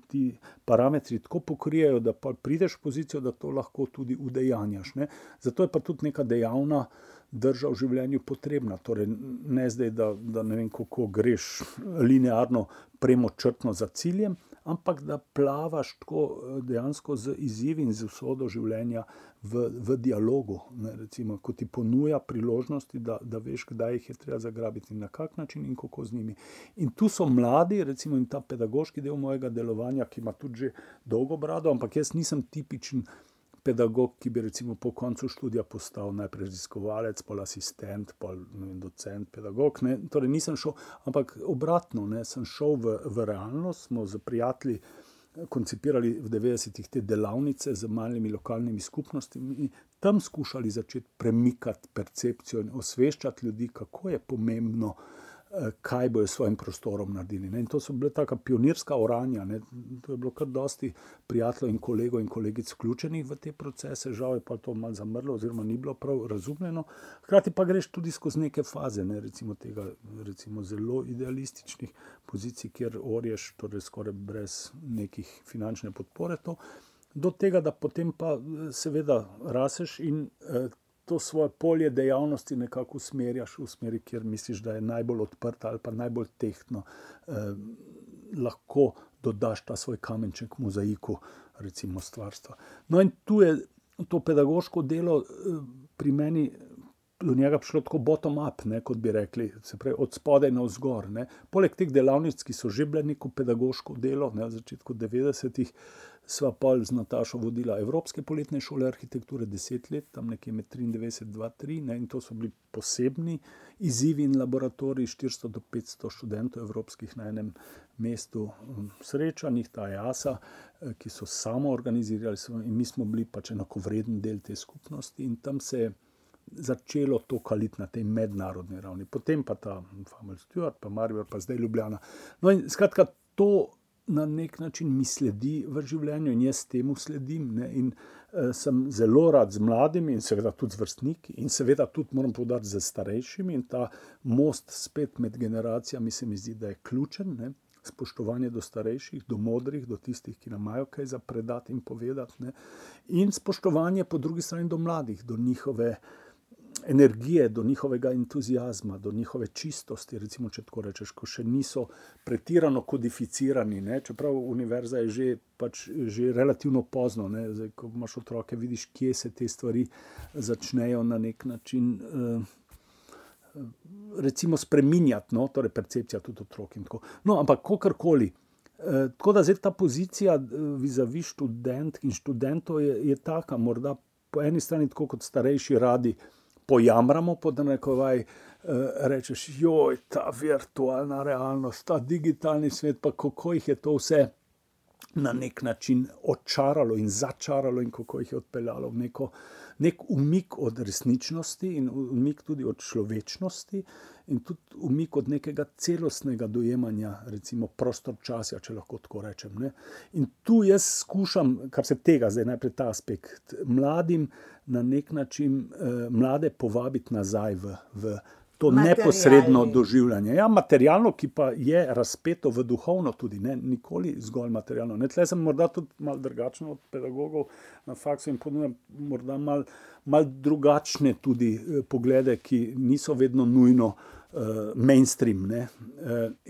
ti parametri tako pokrijejo, da prideš v pozicijo, da to lahko tudi udejanjaš. Ne? Zato je pa tudi neka dejavna drža v življenju potrebna. Torej, ne zdaj, da, da ne vem, kako greš linearno, premočrtno za ciljem, ampak da plavaš tako eh, dejansko z izzivi in z usodo življenja v, v dialogu. Ne, recimo, ko ti ponuja priložnosti, da, da veš, kdaj jih je treba zagrabiti in na kak način in kako z njimi. In tu so mladi, recimo, in ta pedagoški del mojega delovanja, ki ima tudi že dolgo brado, ampak jaz nisem tipičen pedagog, ki bi recimo po koncu študija postal najprej raziskovalec, pol asistent, pol vem, docent, pedagog. Ne. Torej nisem šel, ampak obratno, ne, sem šel v, v realnost, smo z prijatelji eh, koncipirali v 90-ih te delavnice z malimi lokalnimi skupnostmi in tam skušali začeti premikati percepcijo in osveščati ljudi, kako je pomembno uh, kaj bojo s svojim prostorom naredili. Ne. In to so bile taka pionirska oranja. Ne. To je bilo kar dosti prijateljev in kolegov in kolegic vključenih v te procese, žal je pa to malo zamrlo, oziroma ni bilo prav razumljeno. Hkrati pa greš tudi skozi neke faze, ne, recimo tega recimo zelo idealističnih pozicij, kjer orješ, torej skoraj brez nekih finančne podpore. To. Do tega, da potem pa seveda raseš in eh, to svoje polje dejavnosti nekako usmerjaš v smeri, kjer misliš, da je najbolj odprta ali pa najbolj tehtno, eh, lahko dodaš ta svoj kamenček mozaiku, recimo stvarstva. No, in tu je to pedagoško delo eh, pri meni. Do njega prišlo tako bottom-up, kot bi rekli, se pravi od spodaj na vzgor. Ne. Poleg teh delavnic, ki so že bile neko pedagoško delo, ne, v začetku 90-ih, sva pa z Natašo vodila Evropske poletne šole arhitekture deset let, tam nekje med 93 in 2003, in to so bili posebni izzivi in laboratoriji, 400 do 500 študentov evropskih na enem mestu um, srečanih, ta jasa, eh, ki so samo organizirali in mi smo bili pač enakovreden del te skupnosti in tam se je začelo to kaliti na tej mednarodni ravni, potem pa ta Family Stewart, pa Maribor, pa zdaj Ljubljana. No in skratka, to na nek način mi sledi v življenju in jaz temu sledim. Ne, in uh, sem zelo rad z mladimi in seveda tudi z vrstniki in seveda tudi moram povdariti z starejšimi in ta most spet med generacijami se mi zdi, da je ključen. Ne. Spoštovanje do starejših, do modrih, do tistih, ki nam imajo kaj za predati in povedati, ne. in spoštovanje po drugi strani do mladih, do njihove uh, energije, do njihovega entuzijazma, do njihove čistosti. Recimo, če tako rečeš, ko še niso pretirano kodificirani, ne? čeprav univerza je že, pač, že relativno pozno. Zdaj, ko imaš otroke, vidiš, kje se te stvari začnejo na nek način. Uh, Recimo, spremenjati, no, torej percepcija tudi otrok. No, ampak, kakorkoli. E, tako da zdaj ta pozicija, e, vizavi študent in študentov, je, je taka, morda po eni strani, tako kot starejši, radi pojamramo, pod nekovaj, uh, rečeš, joj, ta virtualna realnost, ta digitalni svet, pa kako jih je to vse na nek način očaralo in začaralo, in kako jih je odpeljalo v neko, nek umik od resničnosti in umik tudi od človečnosti. In tudi umik od nekega celostnega dojemanja, recimo prostor časa, če lahko tako rečem. Ne? In tu jaz skušam, kar se tega zdaj najprej ta aspekt, mladim na nek način eh, mlade povabiti nazaj v, v to neposredno doživljanje. Ja, materialno, ki pa je razpeto v duhovno, tudi ne, nikoli zgolj materialno. Ne, tle sem morda tudi malo drugačen od pedagogov na faksu in ponujam morda malo mal drugačne tudi eh, poglede, ki niso vedno nujno. Uh, mainstream. Uh,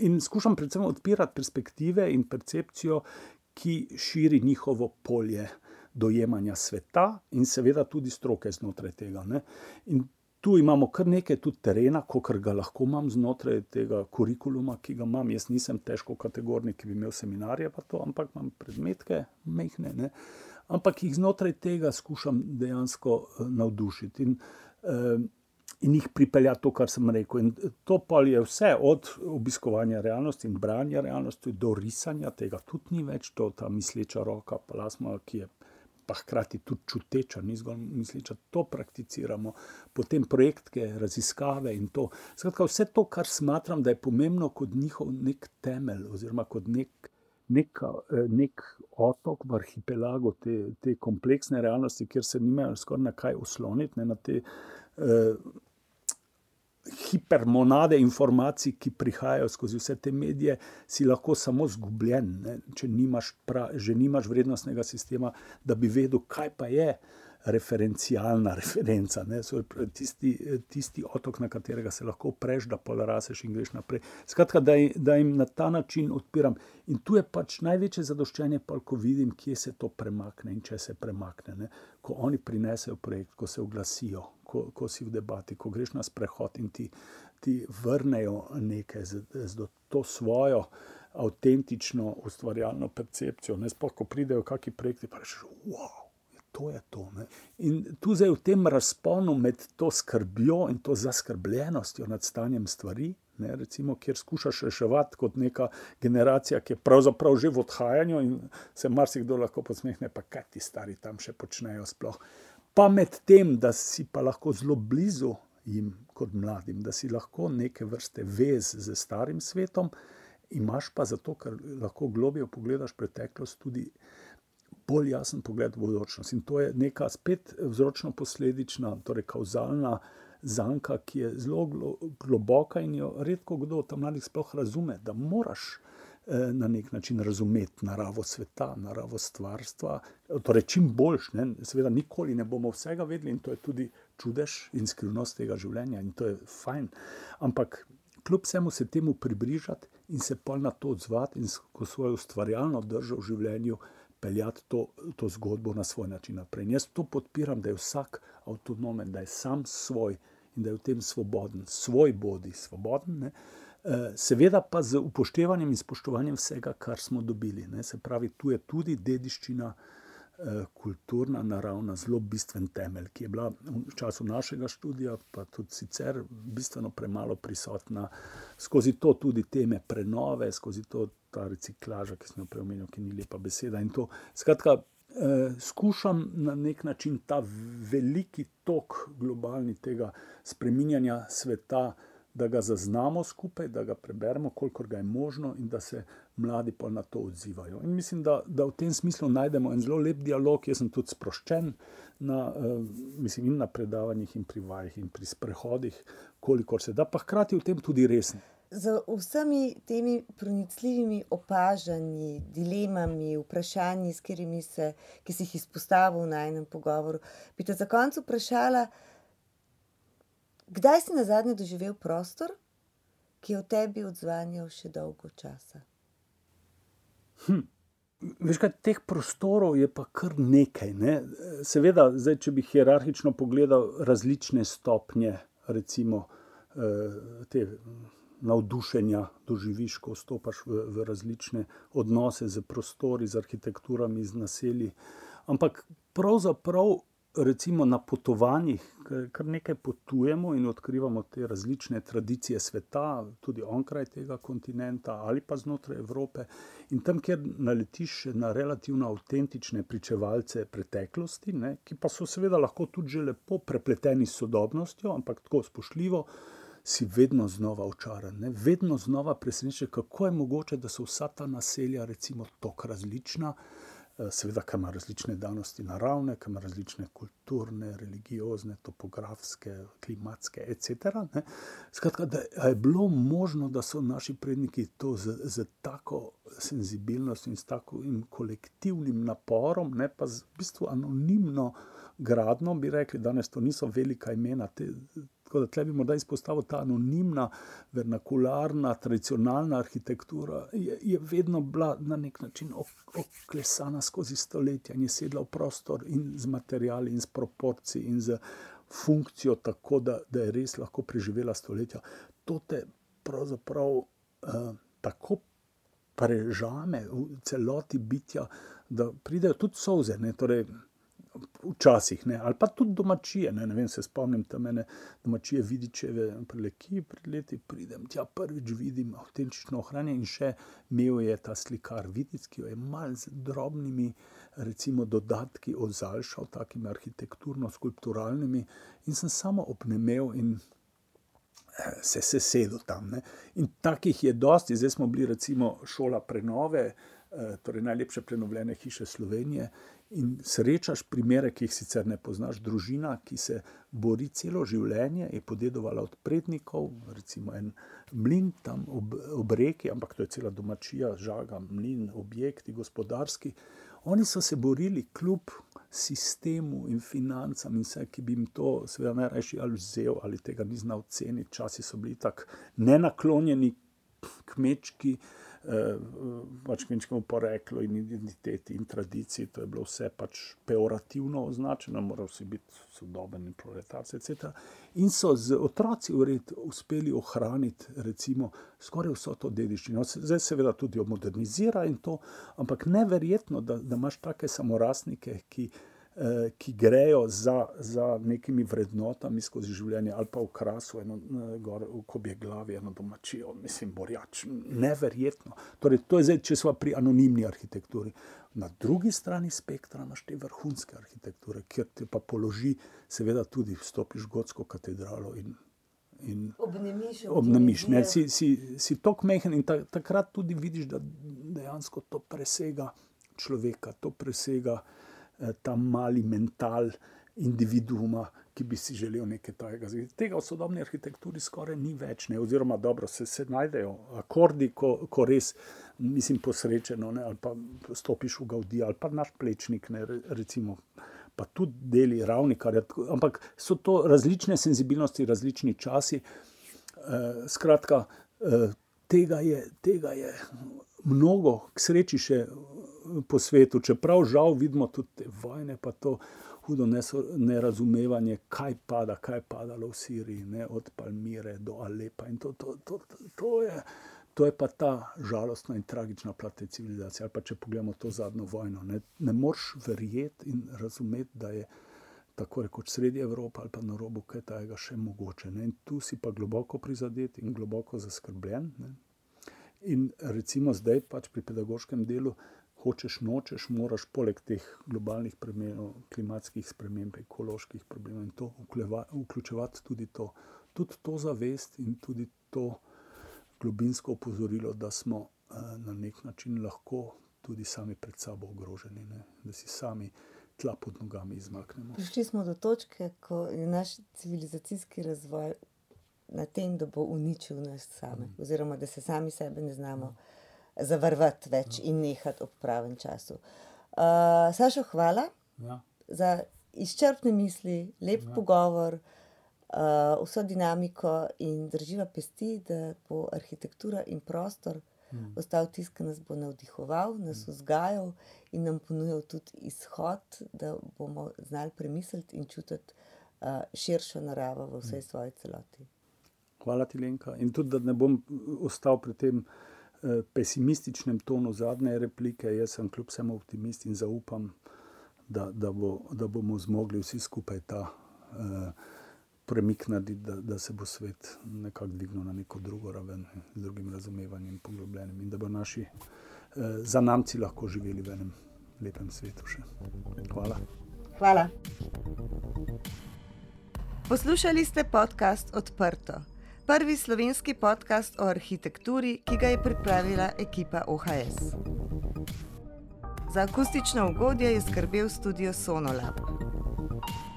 in skušam predvsem odpirati perspektive in percepcijo, ki širi njihovo polje dojemanja sveta in seveda tudi stroke znotraj tega. Ne. In tu imamo kar nekaj tudi terena, kot ga lahko imam znotraj tega kurikuluma, ki ga imam. Jaz nisem težko kategornik, ki bi imel seminarje, to, ampak imam predmetke, mehne. Ne. ampak jih znotraj tega skušam dejansko uh, navdušiti. In, uh, in jih pripeljati to, kar sem rekel. In to pa je vse, od obiskovanja realnosti in branja realnosti do risanja tega, tudi ni več to, ta misleča roka, plasma, ki je pa hkrati tudi čuteča, ni zgolj misleča, to prakticiramo, potem projektke, raziskave in to. Skratka, vse to, kar smatram, da je pomembno kot njihov nek temelj oziroma kot nek. Nek, nek otok v arhipelagu te, te kompleksne realnosti, kjer se nimajo skoraj na kaj osloniti, ne, na te eh, hipermonade informacij, ki prihajajo skozi vse te medije, si lahko samo zgubljen, ne? če nimaš, pra, že nimaš vrednostnega sistema, da bi vedel, kaj pa je referencialna referenca, tisti, tisti otok, na katerega se lahko preš, da polaraseš in greš naprej. Skratka, da, da jim na ta način odpiram. In tu je pač največje zadoščenje, pa ko vidim, kje se to premakne in če se premakne. Ne? Ko oni prinesejo projekt, ko se oglasijo, ko, ko si v debati, ko greš na sprehod in ti, ti vrnejo nekaj z, z to svojo. Avtentično ustvarjalno percepcijo, ne sploh, ko pridejo kakšni projekti, pa rečeš, wow, to je to. Ne? In tu zdaj v tem razponu med to skrbjo in to zaskrbljenostjo nad stanjem stvari, ne, recimo, kjer skušaš reševati kot neka generacija, ki je pravzaprav že v odhajanju in se marsikdo lahko posmehne, pa kaj ti stari tam še počnejo sploh. Pa med tem, da si pa lahko zelo blizu jim kot mladim, da si lahko neke vrste vez z starim svetom, imaš pa zato, ker lahko globijo pogledaš preteklost tudi bolj jasen pogled v bodočnost. In to je neka spet vzročno-posledična, torej kauzalna zanka, ki je zelo globoka in jo redko kdo tam mladih sploh razume, da moraš eh, na nek način razumeti naravo sveta, naravo stvarstva. Torej, čim boljš, ne? seveda, nikoli ne bomo vsega vedeli in to je tudi čudež in skrivnost tega življenja in to je fajn. Ampak kljub vsemu se temu približati in se pa na to odzvati in skozi svojo ustvarjalno držo v življenju peljati to, to zgodbo na svoj način naprej. In jaz to podpiram, da je vsak avtonomen, da je sam svoj in da je v tem svoboden, svoj bodi svoboden. Ne? Eh, seveda pa z upoštevanjem in spoštovanjem vsega, kar smo dobili. Ne? Se pravi, tu je tudi dediščina. Eh, kulturna, naravna, zelo bistven temelj, ki je bila v času našega študija, pa tudi sicer bistveno premalo prisotna, skozi to tudi teme prenove, skozi to ta reciklaža, ki sem jo prej omenil, ki ni lepa beseda. In to, skratka, eh, skušam na nek način ta veliki tok globalni tega spreminjanja sveta, da ga zaznamo skupaj, da ga preberemo, kolikor ga je možno, in da se mladi pa na to odzivajo. In mislim, da, da v tem smislu najdemo en zelo lep dialog. Jaz sem tudi sproščen na, uh, mislim, in na predavanjih, in pri vajah, in pri sprehodih, kolikor se da, pa hkrati v tem tudi resen
z vsemi temi pronicljivimi opažanji, dilemami, vprašanji, se, ki si jih izpostavil na enem pogovoru, bi te za konec vprašala, kdaj si na zadnje doživel prostor, ki je v tebi odzvanjal še dolgo časa?
Hm. Veš, kaj, teh prostorov je pa kar nekaj. Ne? Seveda, zdaj, če bi hierarhično pogledal različne stopnje, recimo eh, te navdušenja doživiš, ko vstopaš v, v različne odnose z prostori, z arhitekturami, z naselji. Ampak pravzaprav, recimo na potovanjih, kar nekaj potujemo in odkrivamo te različne tradicije sveta, tudi onkraj tega kontinenta ali pa znotraj Evrope. In tam, kjer naletiš na relativno avtentične pričevalce preteklosti, ne, ki pa so seveda lahko tudi že lepo prepleteni s sodobnostjo, ampak tako spoštljivo si vedno znova očaran, ne? vedno znova presenečen, kako je mogoče, da so vsa ta naselja, recimo, tako različna, eh, seveda, ker ima različne danosti naravne, ker ima različne kulturne, religiozne, topografske, klimatske, etc. Ne? Skratka, da je bilo možno, da so naši predniki to z, z tako senzibilnostjo in s takim kolektivnim naporom, ne pa z v bistvu anonimno. Gradno bi rekli, da to niso velika imena, te, Tako da tle bi morda izpostavil ta anonimna, vernakularna, tradicionalna arhitektura, je, je vedno bila na nek način oklesana skozi stoletja in je sedla v prostor in z materiali in s proporci in z funkcijo, tako da, da je res lahko preživela stoletja. To te pravzaprav uh, tako prežame v celoti bitja, da pridejo tudi soze. Torej, Včasih, ne, ali pa tudi domačije. Ne, ne vem, se spomnim tam ene domačije, vidičeve, preleki, pred leti pridem tja, prvič vidim avtentično ohranjanje in še imel je ta slikar Vidic, ki jo je mal z drobnimi, recimo, dodatki ozaljšal, takimi arhitekturno-skulpturalnimi, in sem samo obnemel in eh, se sesedel tam. Ne. In takih je dosti, zdaj smo bili, recimo, šola prenove. Eh, torej najlepše prenovljene hiše Slovenije. In srečaš primere, ki jih sicer ne poznaš, družina, ki se bori celo življenje, je podedovala od prednikov, recimo en mlin tam ob, ob reki, ampak to je cela domačija, žaga, mlin, objekti, gospodarski. Oni so se borili kljub sistemu in financam in vse, ki bi jim to, seveda, najrajši ali vzel ali tega ni znal ceniti. Časi so bili tako nenaklonjeni kmečki. Eh, pač kmečkemu poreklu in identiteti in tradiciji. To je bilo vse pač peorativno označeno, moral si biti sodoben in proletarci, etc. In so z otroci ured uspeli ohraniti recimo skoraj vso to dediščino. Zdaj seveda tudi jo modernizira in to, ampak neverjetno, da, da imaš take samorastnike, ki Eh, ki grejo za, za nekimi vrednotami skozi življenje, ali pa v krasu, eno, gor, v kobje glavi, eno domačijo, mislim, borjač. Neverjetno. Torej, to je zdaj, če smo pri anonimni arhitekturi. Na drugi strani spektra imaš te vrhunske arhitekture, kjer te pa položi, seveda, tudi vstopiš v gotsko katedralo in. In obnemiš, ne, si, si, si tako mehen, in ta, takrat tudi vidiš, da dejansko to presega človeka, to presega uh, Eh, ta mali mental individuuma, ki bi si želel nekaj takega. Tega v sodobni arhitekturi skoraj ni več, ne? oziroma dobro se, se najdejo akordi, ko, ko res, mislim, posrečeno, ne? ali pa stopiš v Gaudi, ali pa naš plečnik, ne? recimo. Pa tudi deli ravnikar, ampak so to različne senzibilnosti, različni časi. E, skratka, e, tega, je, tega je mnogo, k sreči še po svetu, čeprav žal vidimo tudi te vojne, pa to hudo nerazumevanje, kaj pada, kaj je padalo v Siriji, ne, od Palmire do Alepa. In to, to, to, to, je, to je pa ta žalostna in tragična plat te civilizacije. Ali pa če pogledamo to zadnjo vojno, ne, ne moreš verjeti in razumeti, da je. Tako rekoč sredi Evrope ali pa na robu, kaj tega še mogoče. Ne? In tu si pa globoko prizadet in globoko zaskrbljen. Ne? In recimo zdaj, pač pri pedagoškem delu, hočeš, nočeš, moraš poleg teh globalnih problemov, klimatskih sprememb, ekoloških problemov in to vključevati tudi to, tudi to zavest in tudi to globinsko opozorilo, da smo eh, na nek način lahko tudi sami pred sabo ogroženi, ne? da si sami tla pod nogami izmaknemo.
Prišli smo do točke, ko je naš civilizacijski razvoj na tem, da bo uničil nas same, mm. oziroma da se sami sebe ne znamo. Mm zavrvati več ja. in nehati ob pravem času. Uh, Sašo, hvala ja. za izčrpne misli, lep ja. pogovor, uh, vso dinamiko in drživa pesti, da bo arhitektura in prostor hmm. ostal tisti, ki nas bo navdihoval, nas hmm. vzgajal in nam ponujal tudi izhod, da bomo znali premisliti in čutiti uh, širšo naravo v vsej hmm. svoji celoti.
Hvala ti, Lenka. In tudi, da ne bom ostal pri tem. Eh, pesimističnem tonu zadnje replike, jaz sem kljub vsemu optimist in zaupam, da, da, bo, da bomo zmogli vsi skupaj ta eh, premik narediti, da, da se bo svet nekako dvignil na neko drugo raven, z drugim razumevanjem, poglobljenim in da bo naši eh, zanamci lahko živeli v enem lepem svetu. Še. Hvala.
Hvala. Poslušali ste podcast Odprto prvi slovenski podcast o arhitekturi, ki ga je pripravila ekipa OHS. Za akustično ugodje je skrbel studio Sonolab.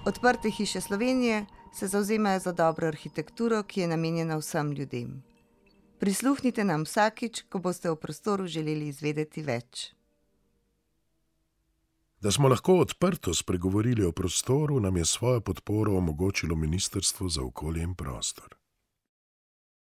Odprte hiše Slovenije se zauzemajo za dobro arhitekturo, ki je namenjena vsem ljudem. Prisluhnite nam vsakič, ko boste v prostoru želeli izvedeti več.
Da smo lahko odprto spregovorili o prostoru, nam je svojo podporo omogočilo Ministrstvo za okolje in prostor.